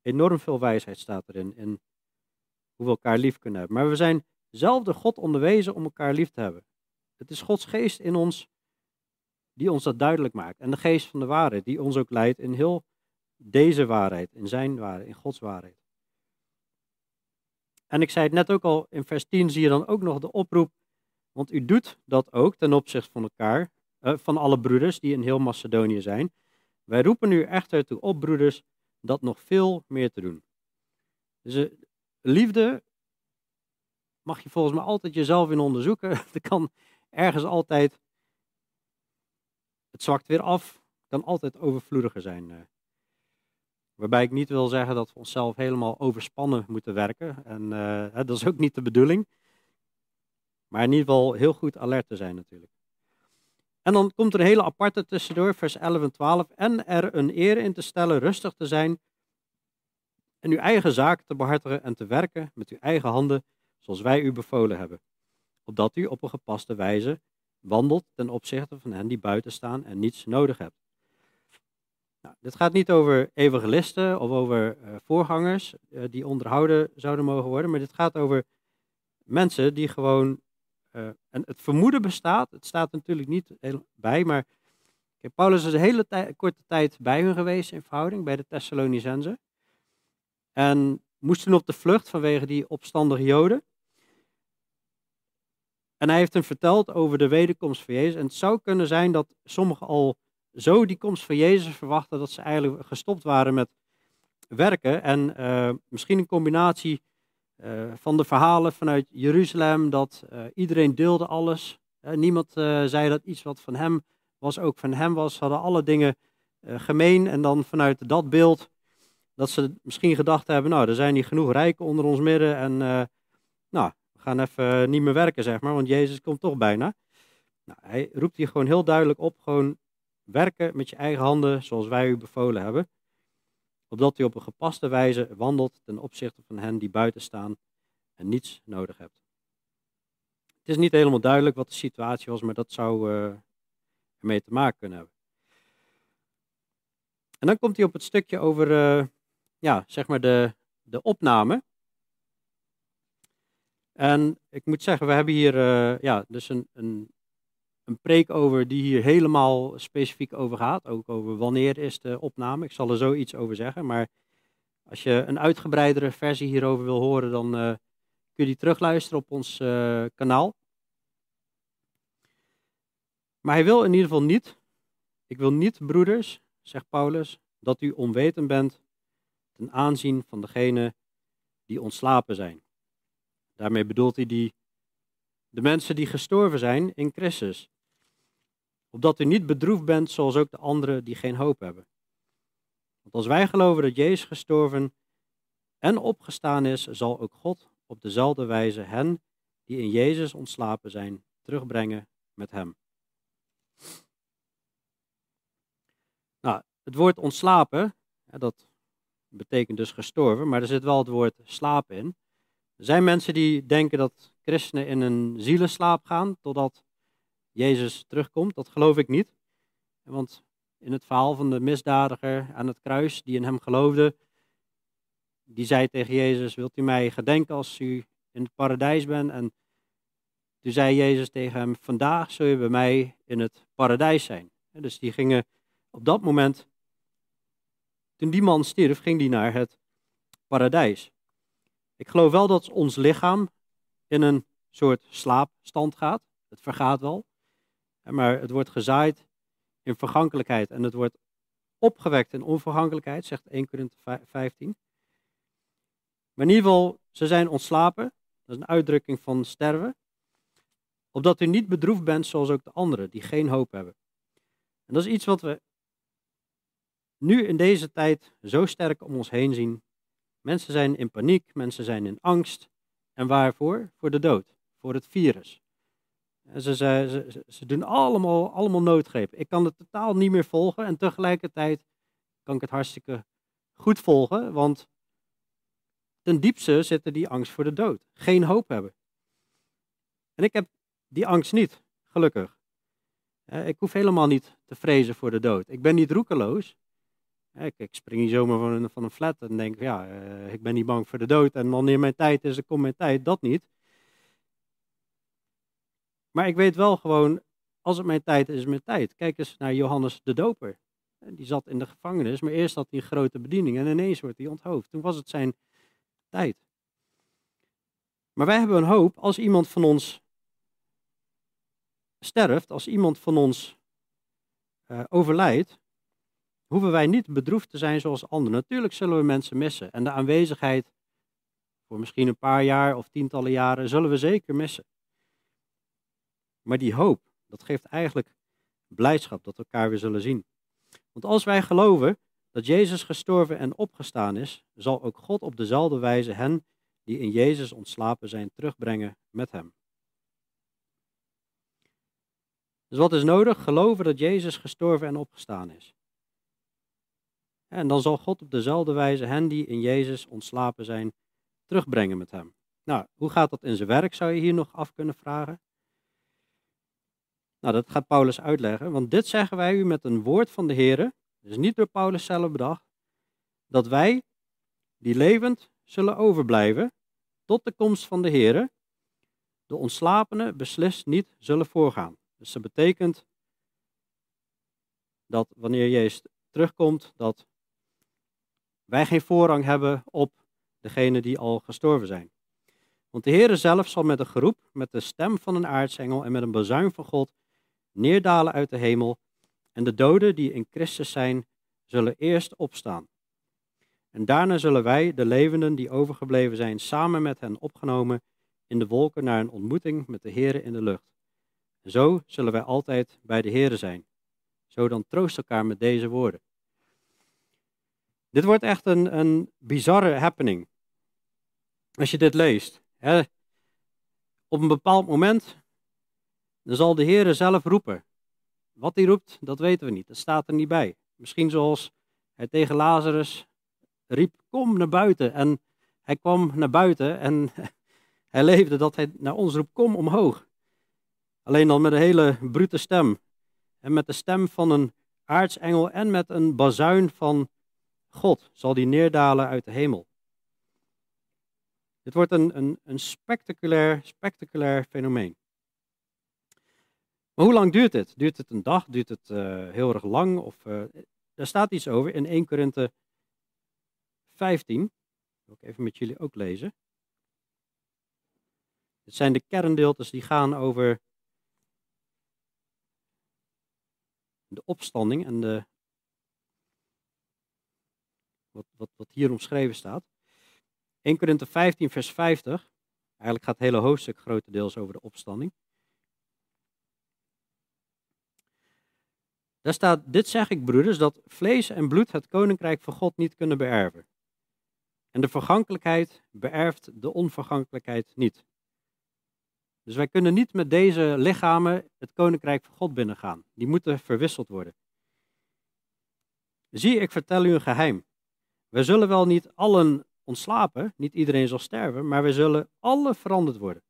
Enorm veel wijsheid staat erin, in hoe we elkaar lief kunnen hebben. Maar we zijn zelf door God onderwezen om elkaar lief te hebben. Het is Gods geest in ons die ons dat duidelijk maakt. En de geest van de waarheid, die ons ook leidt in heel deze waarheid, in zijn waarheid, in Gods waarheid. En ik zei het net ook al, in vers 10 zie je dan ook nog de oproep, want u doet dat ook ten opzichte van elkaar, eh, van alle broeders die in heel Macedonië zijn. Wij roepen u echter toe op, broeders, dat nog veel meer te doen. Dus uh, liefde mag je volgens mij altijd jezelf in onderzoeken. Er kan ergens altijd het zwakt weer af, kan altijd overvloediger zijn. Eh. Waarbij ik niet wil zeggen dat we onszelf helemaal overspannen moeten werken. En uh, dat is ook niet de bedoeling. Maar in ieder geval heel goed alert te zijn natuurlijk. En dan komt er een hele aparte tussendoor, vers 11 en 12. En er een eer in te stellen, rustig te zijn. En uw eigen zaken te behartigen en te werken met uw eigen handen, zoals wij u bevolen hebben. Opdat u op een gepaste wijze wandelt ten opzichte van hen die buiten staan en niets nodig hebben. Nou, dit gaat niet over evangelisten of over uh, voorgangers uh, die onderhouden zouden mogen worden, maar dit gaat over mensen die gewoon, uh, en het vermoeden bestaat, het staat natuurlijk niet bij, maar Paulus is een hele korte tijd bij hun geweest in verhouding, bij de Thessalonicenzen. En moesten op de vlucht vanwege die opstandige Joden. En hij heeft hem verteld over de wederkomst van Jezus. En het zou kunnen zijn dat sommigen al zo die komst van Jezus verwachten dat ze eigenlijk gestopt waren met werken. En uh, misschien een combinatie uh, van de verhalen vanuit Jeruzalem, dat uh, iedereen deelde alles. niemand zei dat iets wat van hem was ook van hem was. Ze hadden alle dingen gemeen. En dan vanuit dat beeld, dat ze misschien gedacht hebben, nou, er zijn hier genoeg rijken onder ons midden. En nou, gaan even niet meer werken, zeg maar, want Jezus komt toch bijna. Nou, hij roept hier gewoon heel duidelijk op, gewoon werken met je eigen handen zoals wij u bevolen hebben. Opdat u op een gepaste wijze wandelt ten opzichte van hen die buiten staan en niets nodig hebt. Het is niet helemaal duidelijk wat de situatie was, maar dat zou uh, ermee te maken kunnen hebben. En dan komt hij op het stukje over, uh, ja, zeg maar de, de opname. En ik moet zeggen, we hebben hier uh, ja, dus een, een, een preek over die hier helemaal specifiek over gaat. Ook over wanneer is de opname. Ik zal er zo iets over zeggen. Maar als je een uitgebreidere versie hierover wil horen, dan uh, kun je die terugluisteren op ons uh, kanaal. Maar hij wil in ieder geval niet, ik wil niet, broeders, zegt Paulus, dat u onwetend bent ten aanzien van degene die ontslapen zijn. Daarmee bedoelt hij die, de mensen die gestorven zijn in Christus. Opdat u niet bedroefd bent zoals ook de anderen die geen hoop hebben. Want als wij geloven dat Jezus gestorven en opgestaan is, zal ook God op dezelfde wijze hen die in Jezus ontslapen zijn, terugbrengen met hem. Nou, het woord ontslapen, dat betekent dus gestorven, maar er zit wel het woord slaap in. Er zijn mensen die denken dat christenen in een zielenslaap gaan totdat Jezus terugkomt. Dat geloof ik niet. Want in het verhaal van de misdadiger aan het kruis, die in hem geloofde, die zei tegen Jezus, wilt u mij gedenken als u in het paradijs bent? En toen zei Jezus tegen hem, vandaag zul je bij mij in het paradijs zijn. Dus die gingen op dat moment, toen die man stierf, ging die naar het paradijs. Ik geloof wel dat ons lichaam in een soort slaapstand gaat. Het vergaat wel. Maar het wordt gezaaid in vergankelijkheid en het wordt opgewekt in onvergankelijkheid, zegt 1 Korinthe 15. Maar in ieder geval, ze zijn ontslapen. Dat is een uitdrukking van sterven. Opdat u niet bedroefd bent zoals ook de anderen die geen hoop hebben. En dat is iets wat we nu in deze tijd zo sterk om ons heen zien. Mensen zijn in paniek, mensen zijn in angst. En waarvoor? Voor de dood, voor het virus. Ze, ze, ze, ze, doen allemaal, allemaal noodgrepen. Ik kan het totaal niet meer volgen en tegelijkertijd kan ik het hartstikke goed volgen, want ten diepste zit er die angst voor de dood. Geen hoop hebben. En ik heb die angst niet, gelukkig. Ik hoef helemaal niet te vrezen voor de dood. Ik ben niet roekeloos. Ik, spring niet zomaar van een, van een flat en denk, ja, eh, ik ben niet bang voor de dood. En wanneer mijn tijd is, dan komt mijn tijd. Dat niet. Maar ik weet wel gewoon, als het mijn tijd is, is mijn tijd. Kijk eens naar Johannes de Doper. Die zat in de gevangenis, maar eerst had hij grote bediening en ineens wordt hij onthoofd. Toen was het zijn tijd. Maar wij hebben een hoop als iemand van ons sterft, als iemand van ons uh, overlijdt, hoeven wij niet bedroefd te zijn zoals anderen. Natuurlijk zullen we mensen missen en de aanwezigheid voor misschien een paar jaar of tientallen jaren zullen we zeker missen. Maar die hoop, dat geeft eigenlijk blijdschap dat we elkaar weer zullen zien. Want als wij geloven dat Jezus gestorven en opgestaan is, zal ook God op dezelfde wijze hen die in Jezus ontslapen zijn terugbrengen met hem. Dus wat is nodig? Geloven dat Jezus gestorven en opgestaan is. En dan zal God op dezelfde wijze hen die in Jezus ontslapen zijn terugbrengen met hem. Nou, hoe gaat dat in zijn werk, zou je hier nog af kunnen vragen. Nou, dat gaat Paulus uitleggen, want dit zeggen wij u met een woord van de Heer, dus niet door Paulus zelf bedacht, dat wij, die levend zullen overblijven, tot de komst van de Heer, de ontslapenen beslist niet zullen voorgaan. Dus dat betekent dat wanneer Jezus terugkomt, dat wij geen voorrang hebben op degenen die al gestorven zijn. Want de Heer zelf zal met een geroep, met de stem van een aartsengel en met een bazuin van God neerdalen uit de hemel. En de doden die in Christus zijn, zullen eerst opstaan. En daarna zullen wij, de levenden die overgebleven zijn, samen met hen opgenomen in de wolken naar een ontmoeting met de Heer in de lucht. Zo zullen wij altijd bij de Heer zijn. Zo dan troost elkaar met deze woorden. Dit wordt echt een, een bizarre happening. Als je dit leest. Hè. Op een bepaald moment dan zal de Heer zelf roepen. Wat hij roept, dat weten we niet. Dat staat er niet bij. Misschien zoals hij tegen Lazarus riep, kom naar buiten. En hij kwam naar buiten en hij leefde dat hij naar ons roept, kom omhoog. Alleen dan met een hele brute stem. En met de stem van een aartsengel en met een bazuin van God zal die neerdalen uit de hemel. Dit wordt een, een, een spectaculair, spectaculair fenomeen. Maar hoe lang duurt dit? Duurt het een dag? Duurt het uh, heel erg lang? Of, uh, daar staat iets over in 1 Korinthe 15. Dat wil ik even met jullie ook lezen. Het zijn de kerndeeltes die gaan over de opstanding en de, wat, wat, hier omschreven staat. 1 Korinthe 15, vers 50. Eigenlijk gaat het hele hoofdstuk grotendeels over de opstanding. Daar staat, dit zeg ik broeders, dat vlees en bloed het koninkrijk van God niet kunnen beërven. En de vergankelijkheid beërft de onvergankelijkheid niet. Dus wij kunnen niet met deze lichamen het koninkrijk van God binnengaan. Die moeten verwisseld worden. Zie, ik vertel u een geheim. We zullen wel niet allen ontslapen, niet iedereen zal sterven, maar we zullen alle veranderd worden.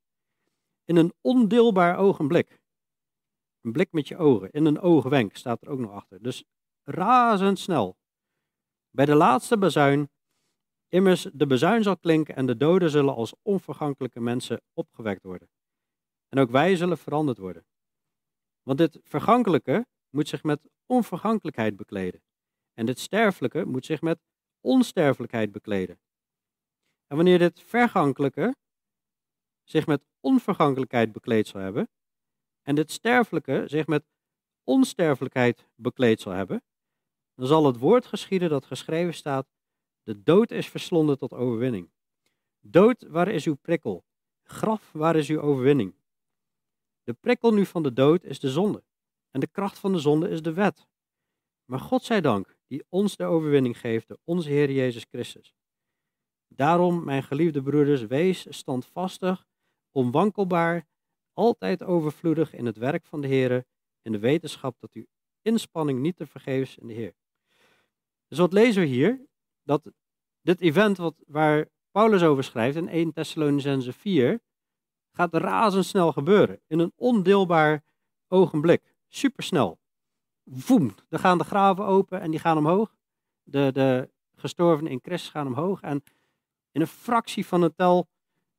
In een ondeelbaar ogenblik. Een blik met je ogen. In een oogwenk staat er ook nog achter. Dus razendsnel. Bij de laatste bezuin, immers de bezuin zal klinken en de doden zullen als onvergankelijke mensen opgewekt worden. En ook wij zullen veranderd worden. Want dit vergankelijke moet zich met onvergankelijkheid bekleden. En dit sterfelijke moet zich met onsterfelijkheid bekleden. En wanneer dit vergankelijke zich met onvergankelijkheid bekleed zal hebben, en dit sterfelijke zich met onsterfelijkheid bekleed zal hebben, dan zal het woord geschieden dat geschreven staat, de dood is verslonden tot overwinning. Dood, waar is uw prikkel? Graf, waar is uw overwinning? De prikkel nu van de dood is de zonde. En de kracht van de zonde is de wet. Maar God zij dank, die ons de overwinning geeft door onze Heer Jezus Christus. Daarom, mijn geliefde broeders, wees standvastig, onwankelbaar, altijd overvloedig in het werk van de Heer, in de wetenschap dat uw inspanning niet te vergeefs in de Heer. Dus wat lezen we hier? Dat dit event wat, waar Paulus over schrijft in 1 Thessalonicense 4, gaat razendsnel gebeuren. In een ondeelbaar ogenblik. Supersnel. Voem, dan gaan de graven open en die gaan omhoog. De, de gestorvenen in Christus gaan omhoog. En in een fractie van het tel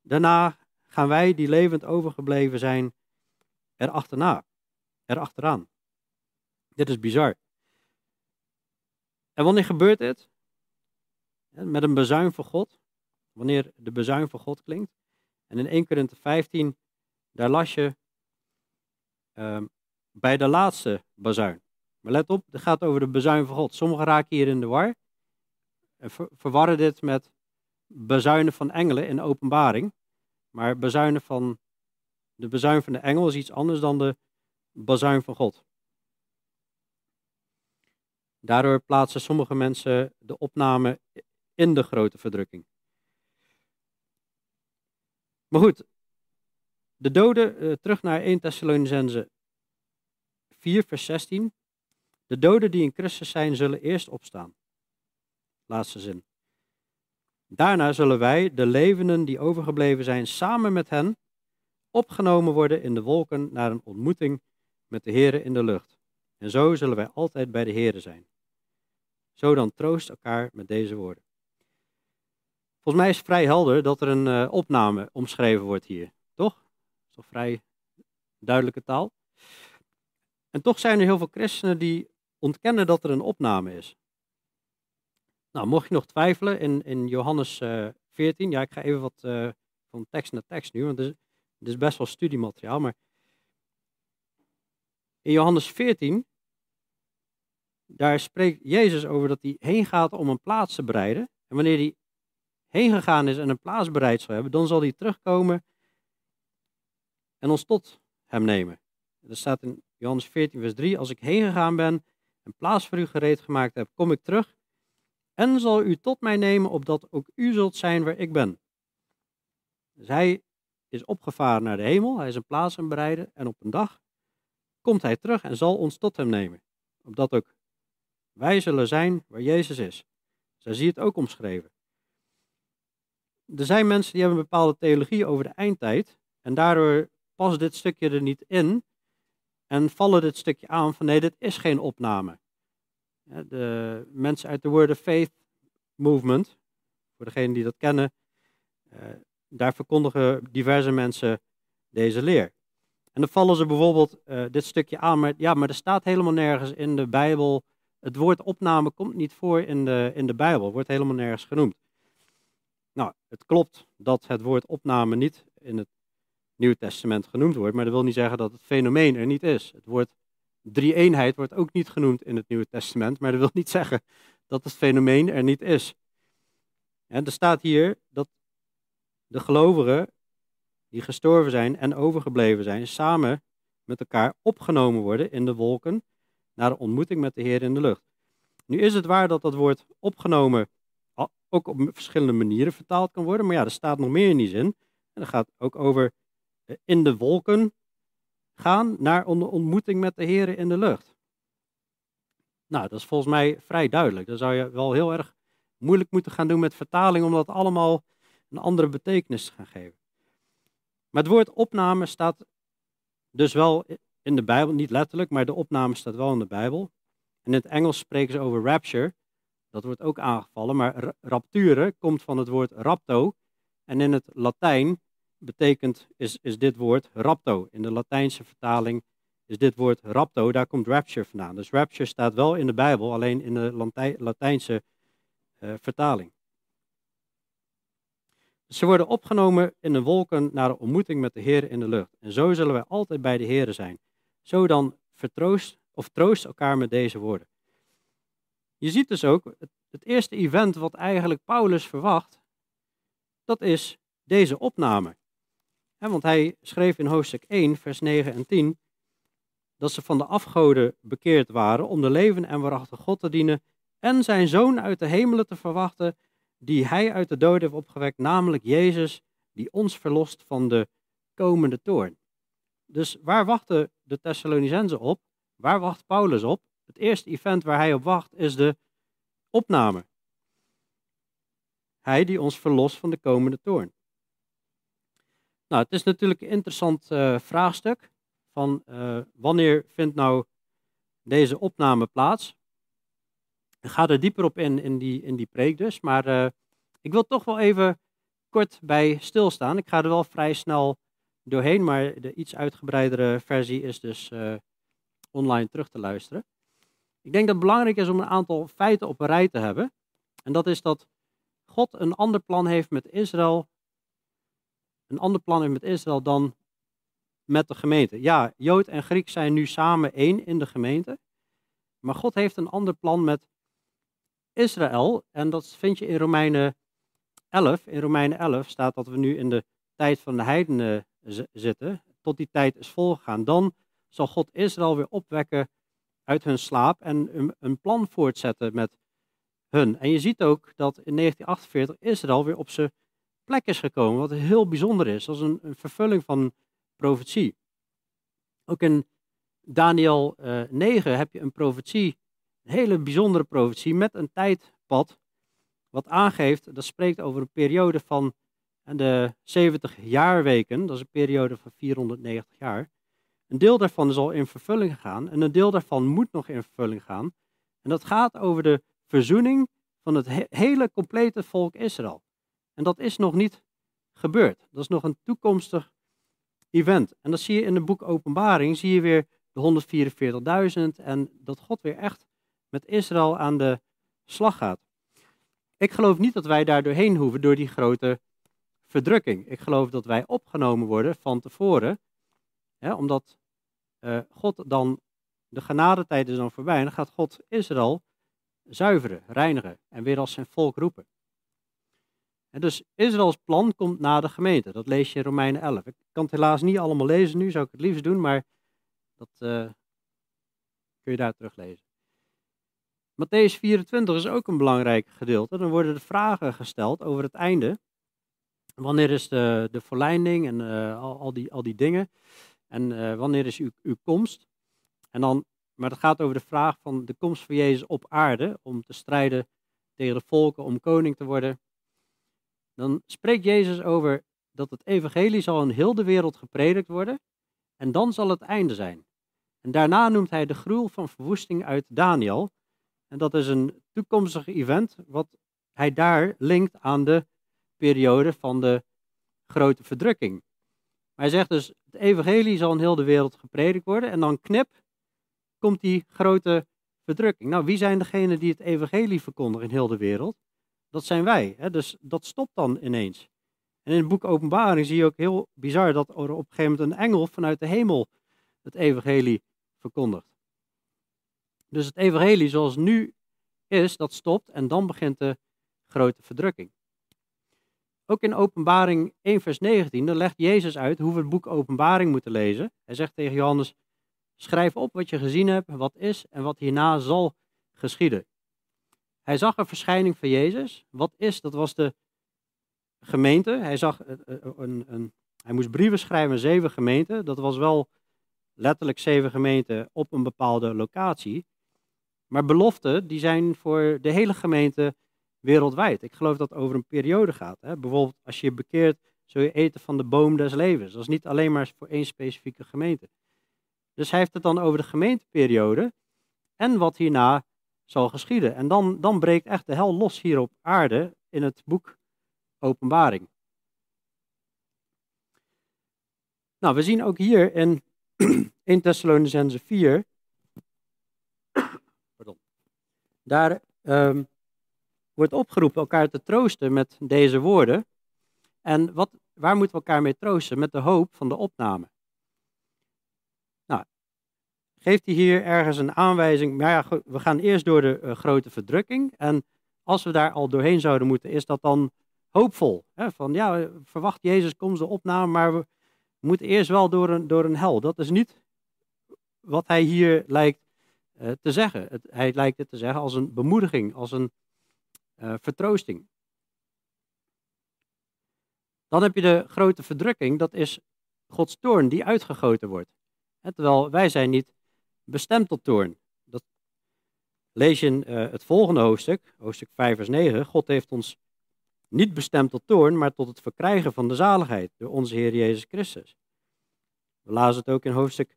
daarna gaan wij, die levend overgebleven zijn, er achterna. Er achteraan. Dit is bizar. En wanneer gebeurt dit? Met een bezuin van God. Wanneer de bezuin van God klinkt. En in 1 Korinthe 15, daar las je uh, bij de laatste bazuin. Maar let op, het gaat over de bezuin van God. Sommigen raken hier in de war. En verwarren dit met bezuinen van engelen in openbaring. Maar bezuinen van, de bezuin van de engel is iets anders dan de bazuin van God. Daardoor plaatsen sommige mensen de opname in de grote verdrukking. Maar goed, de doden, uh, terug naar 1 Thessalonicense 4, vers 16. De doden die in Christus zijn, zullen eerst opstaan. Laatste zin. Daarna zullen wij, de levenden die overgebleven zijn, samen met hen opgenomen worden in de wolken naar een ontmoeting met de Here in de lucht. En zo zullen wij altijd bij de Here zijn. Zo dan troost elkaar met deze woorden. Volgens mij is het vrij helder dat er een uh, opname omschreven wordt hier, toch? Dat is toch vrij duidelijke taal. En toch zijn er heel veel christenen die ontkennen dat er een opname is. Nou, mocht je nog twijfelen, in, in Johannes uh, eh, 14, ja, ik ga even wat uh, van tekst naar tekst nu, want het is, het is best wel studiemateriaal, maar in Johannes 14, daar spreekt Jezus over dat hij heen gaat om een plaats te bereiden. En wanneer hij heen gegaan is en een plaats bereid zal hebben, dan zal hij terugkomen en ons tot hem nemen. Dat staat in Johannes 14, vers 3. Als ik heen gegaan ben en plaats voor u gereed gemaakt heb, kom ik terug en zal u tot mij nemen, opdat ook u zult zijn waar ik ben. Dus hij is opgevaren naar de hemel, hij is een plaats aan bereiden en op een dag komt hij terug en zal ons tot hem nemen, opdat ook wij zullen zijn waar Jezus is. Zij zie het ook omschreven er zijn mensen die hebben een bepaalde theologie over de eindtijd. En daardoor past dit stukje er niet in. En vallen dit stukje aan van nee, dit is geen opname. De mensen uit de Word of Faith Movement, voor degenen die dat kennen, eh, daar verkondigen diverse mensen deze leer. En dan vallen ze bijvoorbeeld uh, dit stukje aan, maar ja, maar er staat helemaal nergens in de Bijbel. Het woord opname komt niet voor in de, in de Bijbel, wordt helemaal nergens genoemd. Nou, het klopt dat het woord opname niet in het Nieuwe Testament genoemd wordt, maar dat wil niet zeggen dat het fenomeen er niet is. Het woord drie-eenheid wordt ook niet genoemd in het Nieuwe Testament, maar dat wil niet zeggen dat het fenomeen er niet is. En er staat hier dat de gelovigen die gestorven zijn en overgebleven zijn, samen met elkaar opgenomen worden in de wolken naar de ontmoeting met de Heer in de lucht. Nu is het waar dat dat woord opgenomen ook op verschillende manieren vertaald kan worden. Maar ja, er staat nog meer in die zin. En dat gaat ook over in de wolken gaan naar een ontmoeting met de Heer in de lucht. Nou, dat is volgens mij vrij duidelijk. Dan zou je wel heel erg moeilijk moeten gaan doen met vertaling om dat allemaal een andere betekenis te gaan geven. Maar het woord opname staat dus wel in de Bijbel, niet letterlijk, maar de opname staat wel in de Bijbel. In het Engels spreken ze over rapture. Dat wordt ook aangevallen, maar rapture komt van het woord rapto. En in het Latijn betekent, is, is dit woord rapto. In de Latijnse vertaling is dit woord rapto, daar komt rapture vandaan. Dus rapture staat wel in de Bijbel, alleen in de Latijnse uh, vertaling. Ze worden opgenomen in de wolken naar de ontmoeting met de Heer in de lucht. En zo zullen wij altijd bij de Heer zijn. Zo dan vertroost of troost elkaar met deze woorden. Je ziet dus ook, het, eerste event wat eigenlijk Paulus verwacht, dat is deze opname. Want hij schreef in hoofdstuk 1, vers 9 en 10, dat ze van de afgoden bekeerd waren om de leven en waarachtige God te dienen en zijn zoon uit de hemelen te verwachten, die hij uit de dood heeft opgewekt, namelijk Jezus, die ons verlost van de komende toorn. Dus waar wachten de Thessalonicenzen op? Waar wacht Paulus op? Het eerste event waar hij op wacht is de opname. Hij die ons verlost van de komende toorn. Nou, het is natuurlijk een interessant uh, vraagstuk van uh, wanneer vindt nou deze opname plaats? Ik ga er dieper op in, in die, in die preek dus, maar uh, ik wil toch wel even kort bij stilstaan. Ik ga er wel vrij snel doorheen, maar de iets uitgebreidere versie is dus online terug te luisteren. Ik denk dat het belangrijk is om een aantal feiten op een rij te hebben. En dat is dat God een ander plan heeft met Israël. Een ander plan heeft met Israël dan met de gemeente. Ja, Jood en Griek zijn nu samen één in de gemeente. Maar God heeft een ander plan met Israël. En dat vind je in Romeinen 11. In Romeinen 11 staat dat we nu in de tijd van de heidenen zitten. Tot die tijd is volgegaan. Dan zal God Israël weer opwekken uit hun slaap en een, plan voortzetten met hun. En je ziet ook dat in 1948 Israël weer op zijn plek is gekomen, wat heel bijzonder is. Is een, vervulling van profetie. Ook in Daniel uh, eh, 9 heb je een profetie, een hele bijzondere profetie met een tijdpad, wat aangeeft, dat spreekt over een periode van de 70 jaarweken, dat is een periode van 490 jaar. Een deel daarvan is al in vervulling gegaan en een deel daarvan moet nog in vervulling gaan. En dat gaat over de verzoening van het hele complete volk Israël. En dat is nog niet gebeurd. Dat is nog een toekomstig event. En dat zie je in het boek Openbaring, zie je weer de 144.000 en dat God weer echt met Israël aan de slag gaat. Ik geloof niet dat wij daar doorheen hoeven door die grote verdrukking. Ik geloof dat wij opgenomen worden van tevoren, hè, omdat uh, God dan, de genadetijd is dan voorbij en gaat God Israël zuiveren, reinigen en weer als zijn volk roepen. En dus Israëls plan komt na de gemeente. Dat lees je in Romeinen 11. Ik kan het helaas niet allemaal lezen nu, zou ik het liefst doen, maar dat uh, kun je daar teruglezen. Matthäus 24 is ook een belangrijk gedeelte. Dan worden de vragen gesteld over het einde. Wanneer is de, de verleiding en uh, al, die, al die dingen. En uh, wanneer is uw, uw komst? En dan, maar het gaat over de vraag van de komst van Jezus op aarde om te strijden tegen de volken, om koning te worden. Dan spreekt Jezus over dat het evangelie zal in heel de wereld gepredikt worden en dan zal het einde zijn. En daarna noemt hij de gruwel van verwoesting uit Daniel. En dat is een toekomstig event wat hij daar linkt aan de periode van de grote verdrukking. hij zegt dus, het evangelie zal in heel de wereld gepredikt worden en dan knip komt die grote verdrukking. Nou, wie zijn degenen die het evangelie verkondigen in heel de wereld? Dat zijn wij. Hè? Dus dat stopt dan ineens. En in het boek Openbaring zie je ook heel bizar dat er op een gegeven moment een engel vanuit de hemel het evangelie verkondigt. Dus het evangelie zoals het nu is, dat stopt en dan begint de grote verdrukking. Ook in Openbaring 1 vers 19, dan legt Jezus uit hoe we het boek Openbaring moeten lezen. Hij zegt tegen Johannes, schrijf op wat je gezien hebt, wat is en wat hierna zal geschieden. Hij zag een verschijning van Jezus. Wat is, dat was de gemeente. Hij, zag een, een, een, hij moest brieven schrijven aan zeven gemeenten. Dat was wel letterlijk zeven gemeenten op een bepaalde locatie. Maar beloften, die zijn voor de hele gemeente wereldwijd. Ik geloof dat het over een periode gaat. Hè? Bijvoorbeeld, als je je bekeert, zul je eten van de boom des levens. Dat is niet alleen maar voor één specifieke gemeente. Dus hij heeft het dan over de gemeenteperiode en wat hierna zal geschieden. En dan, dan breekt echt de hel los hier op aarde in het boek Openbaring. Nou, we zien ook hier in 1 Thessalonicense 4, pardon, daar um, wordt opgeroepen elkaar te troosten met deze woorden. En wat, waar moeten we elkaar mee troosten? Met de hoop van de opname. Geeft hij hier ergens een aanwijzing? Maar ja, we gaan eerst door de uh, grote verdrukking. En als we daar al doorheen zouden moeten, is dat dan hoopvol? Hè? Van ja, verwacht Jezus komt de opname, maar we, moet eerst wel door een, door een hel. Dat is niet wat hij hier lijkt uh, te zeggen. Het, hij lijkt het te zeggen als een bemoediging, als een uh, vertroosting. Dan heb je de grote verdrukking, dat is Gods toorn die uitgegoten wordt. terwijl wij zijn niet bestemd tot toorn. Dat lees je in uh, het volgende hoofdstuk, hoofdstuk 5 vers 9. God heeft ons niet bestemd tot toorn, maar tot het verkrijgen van de zaligheid door onze Heer Jezus Christus. We lazen het ook in hoofdstuk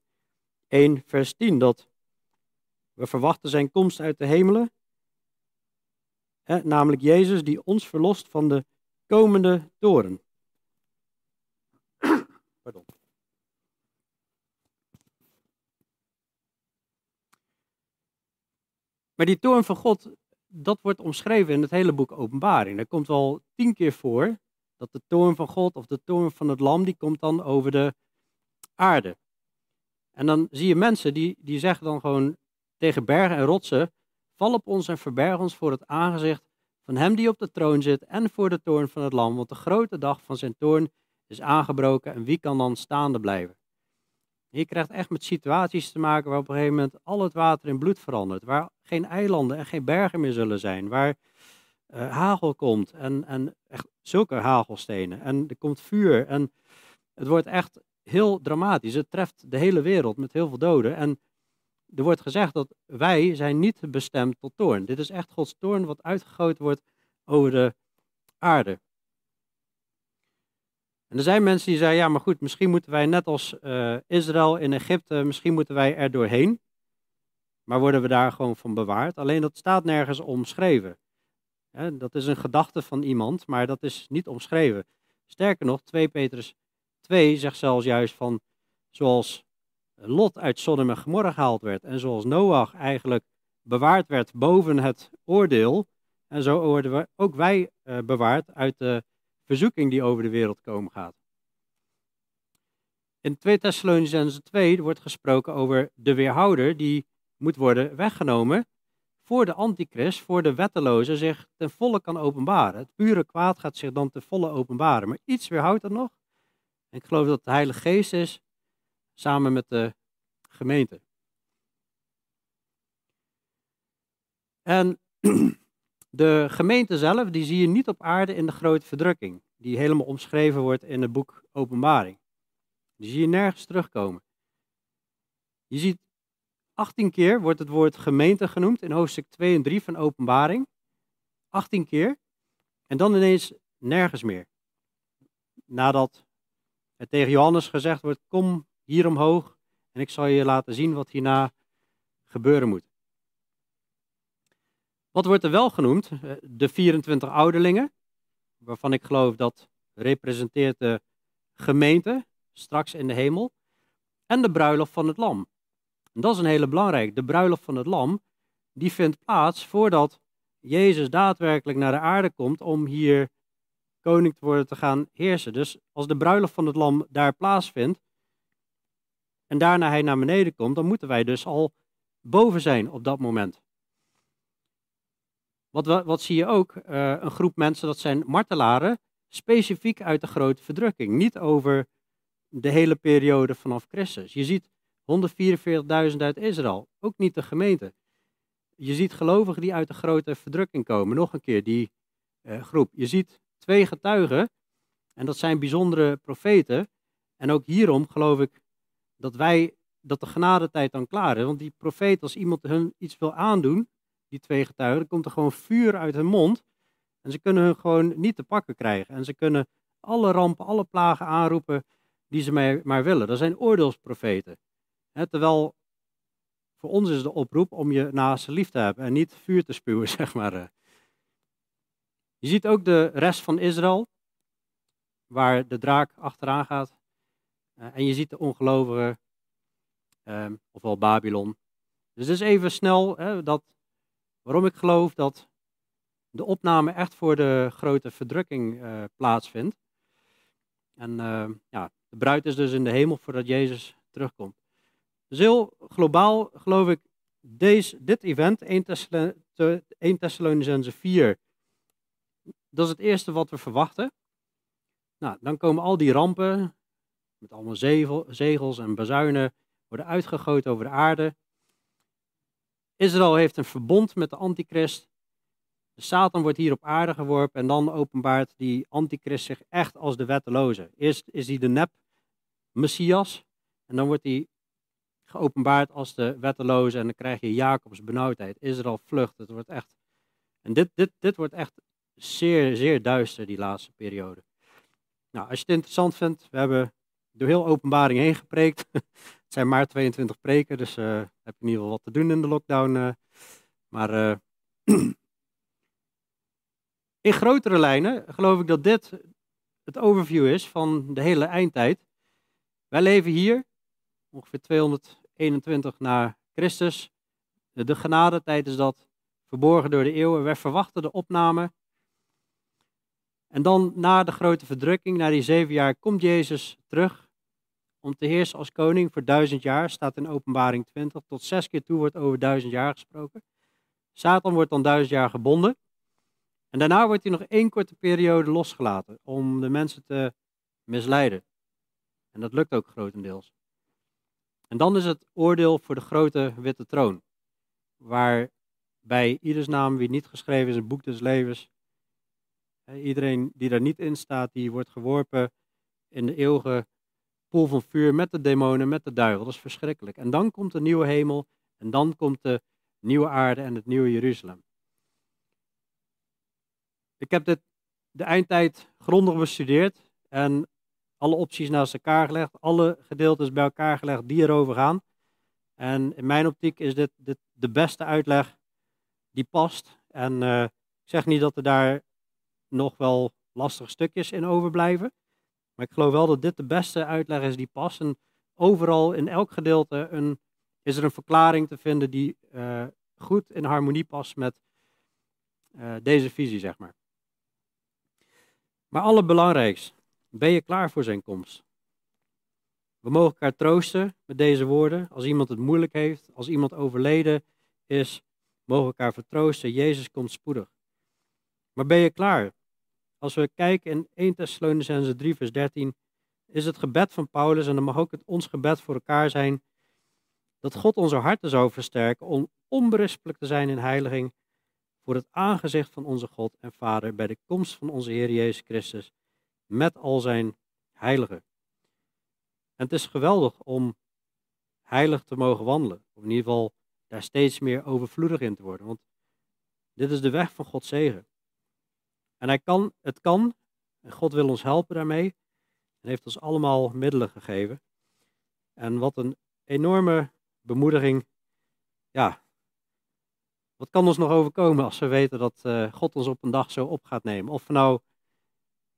1 vers 10, dat we verwachten zijn komst uit de hemelen, hè, namelijk Jezus die ons verlost van de komende toren. Pardon. Maar die toorn van God, dat wordt omschreven in het hele boek Openbaring. Dat komt wel tien keer voor dat de toorn van God of de toorn van het lam, die komt dan over de aarde. En dan zie je mensen die, die zeggen dan gewoon tegen bergen en rotsen, val op ons en verberg ons voor het aangezicht van hem die op de troon zit en voor de toorn van het lam, want de grote dag van zijn toorn is aangebroken en wie kan dan staande blijven? Je krijgt echt met situaties te maken waar op een gegeven moment al het water in bloed verandert, waar geen eilanden en geen bergen meer zullen zijn, waar uh, hagel komt en, en echt zulke hagelstenen en er komt vuur en het wordt echt heel dramatisch. Het treft de hele wereld met heel veel doden en er wordt gezegd dat wij zijn niet bestemd tot toorn. Dit is echt Gods toorn wat uitgegoten wordt over de aarde. En er zijn mensen die zeggen, ja maar goed, misschien moeten wij net als uh, Israël in Egypte, misschien moeten wij er doorheen. Maar worden we daar gewoon van bewaard? Alleen dat staat nergens omschreven. dat is een gedachte van iemand, maar dat is niet omschreven. Sterker nog, 2 Petrus 2 zegt zelfs juist van, zoals Lot uit Sodom en Gomorra gehaald werd en zoals Noach eigenlijk bewaard werd boven het oordeel, en zo worden we, ook wij uh, bewaard uit de verzoeking die over de wereld komen gaat. In 2 Thessalonicense 2 wordt gesproken over de weerhouder die moet worden weggenomen voor de antichrist, voor de wetteloze zich ten volle kan openbaren. Het pure kwaad gaat zich dan ten volle openbaren. Maar iets weerhoudt er nog. Ik geloof dat de Heilige Geest is, samen met de gemeente. En de gemeente zelf, die zie je niet op aarde in de grote verdrukking, die helemaal omschreven wordt in het boek Openbaring. Die zie je nergens terugkomen. Je ziet 18 keer wordt het woord gemeente genoemd in hoofdstuk 2 en 3 van Openbaring. 18 keer. En dan ineens nergens meer. Nadat het tegen Johannes gezegd wordt: Kom hier omhoog en ik zal je laten zien wat hierna gebeuren moet. Wat wordt er wel genoemd? Eh, de 24 ouderlingen, waarvan ik geloof dat representeert de gemeente straks in de hemel. En de bruiloft van het lam. Dat is een hele belangrijke. De bruiloft van het lam, die vindt plaats voordat Jezus daadwerkelijk naar de aarde komt om hier koning te worden te gaan heersen. Dus als de bruiloft van het lam daar plaatsvindt en daarna hij naar beneden komt, dan moeten wij dus al boven zijn op dat moment. Wat, wat zie je ook? Uh, een groep mensen, dat zijn martelaren, specifiek uit de grote verdrukking. Niet over de hele periode vanaf Christus. Je ziet 144.000 uit Israël, ook niet de gemeente. Je ziet gelovigen die uit de grote verdrukking komen, nog een keer die uh, groep. Je ziet twee getuigen, en dat zijn bijzondere profeten. En ook hierom geloof ik dat wij, dat de genadetijd dan klaar is. Want die profeet, als iemand hun iets wil aandoen, die twee getuigen, dan komt er gewoon vuur uit hun mond. En ze kunnen hun gewoon niet te pakken krijgen. En ze kunnen alle rampen, alle plagen aanroepen die ze maar, willen. Dat zijn oordeelsprofeten. terwijl voor ons is de oproep om je naast lief te hebben en niet vuur te spuwen, zeg maar. Je ziet ook de rest van Israël, waar de draak achteraan gaat. Uh, en je ziet de ongelovigen, um, ofwel Babylon. Dus is even snel dat, waarom ik geloof dat de opname echt voor de grote verdrukking uh, plaatsvindt. En uh, ja, de bruid is dus in de hemel voordat Jezus terugkomt. Dus heel globaal geloof ik deze, dit event, 1 Thessalonicense 4, dat is het eerste wat we verwachten. Nou, dan komen al die rampen met allemaal zegels en bazuinen worden uitgegoten over de aarde. Israël heeft een verbond met de antichrist. De Satan wordt hier op aarde geworpen en dan openbaart die antichrist zich echt als de wetteloze. Eerst is hij de nep Messias en dan wordt hij geopenbaard als de wetteloze en dan krijg je Jacobs benauwdheid. Israël vlucht, het wordt echt... En dit, dit, dit wordt echt zeer, zeer duister, die laatste periode. Nou, als je het interessant vindt, we hebben door heel openbaring heen gepreekt. het zijn maar 22 preken, dus uh, heb je in ieder geval wat te doen in de lockdown. Uh, maar uh, in grotere lijnen geloof ik dat dit het overview is van de hele eindtijd. Wij leven hier, ongeveer 221 na Christus. De genadetijd is dat, verborgen door de eeuwen. Wij verwachten de opname en dan na de grote verdrukking, na die zeven jaar, komt Jezus terug om te heersen als koning voor duizend jaar. Staat in openbaring 20. Tot zes keer toe wordt over duizend jaar gesproken. Satan wordt dan duizend jaar gebonden. En daarna wordt hij nog één korte periode losgelaten om de mensen te misleiden. En dat lukt ook grotendeels. En dan is het oordeel voor de grote witte troon. Waar bij ieders naam, wie niet geschreven is in het boek des levens, Iedereen die daar niet in staat, die wordt geworpen in de eeuwige poel van vuur met de demonen, met de duivel. Dat is verschrikkelijk. En dan komt de nieuwe hemel en dan komt de nieuwe aarde en het nieuwe Jeruzalem. Ik heb dit, de eindtijd grondig bestudeerd en alle opties naast elkaar gelegd, alle gedeeltes bij elkaar gelegd die erover gaan. En in mijn optiek is dit, de beste uitleg die past. En uh, ik zeg niet dat er daar nog wel lastige stukjes in overblijven. Maar ik geloof wel dat dit de beste uitleg is die past. En overal in elk gedeelte een, is er een verklaring te vinden die uh, goed in harmonie past met uh, deze visie, zeg maar. Maar allerbelangrijkst, ben je klaar voor zijn komst? We mogen elkaar troosten met deze woorden. Als iemand het moeilijk heeft, als iemand overleden is, mogen we elkaar vertroosten. Jezus komt spoedig. Maar ben je klaar? Als we kijken in 1 Thessalonicense 3 vers 13, is het gebed van Paulus, en dan mag ook het ons gebed voor elkaar zijn, dat God onze harten zou versterken om onberispelijk te zijn in heiliging voor het aangezicht van onze God en Vader bij de komst van onze Heer Jezus Christus met al zijn heiligen. En het is geweldig om heilig te mogen wandelen, of in ieder geval daar steeds meer overvloedig in te worden, want dit is de weg van Gods zegen. En hij kan, het kan, en God wil ons helpen daarmee, en heeft ons allemaal middelen gegeven. En wat een enorme bemoediging, ja, wat kan ons nog overkomen als we weten dat uh, God ons op een dag zo op gaat nemen? Of we nou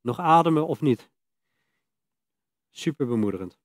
nog ademen of niet. Super bemoedigend.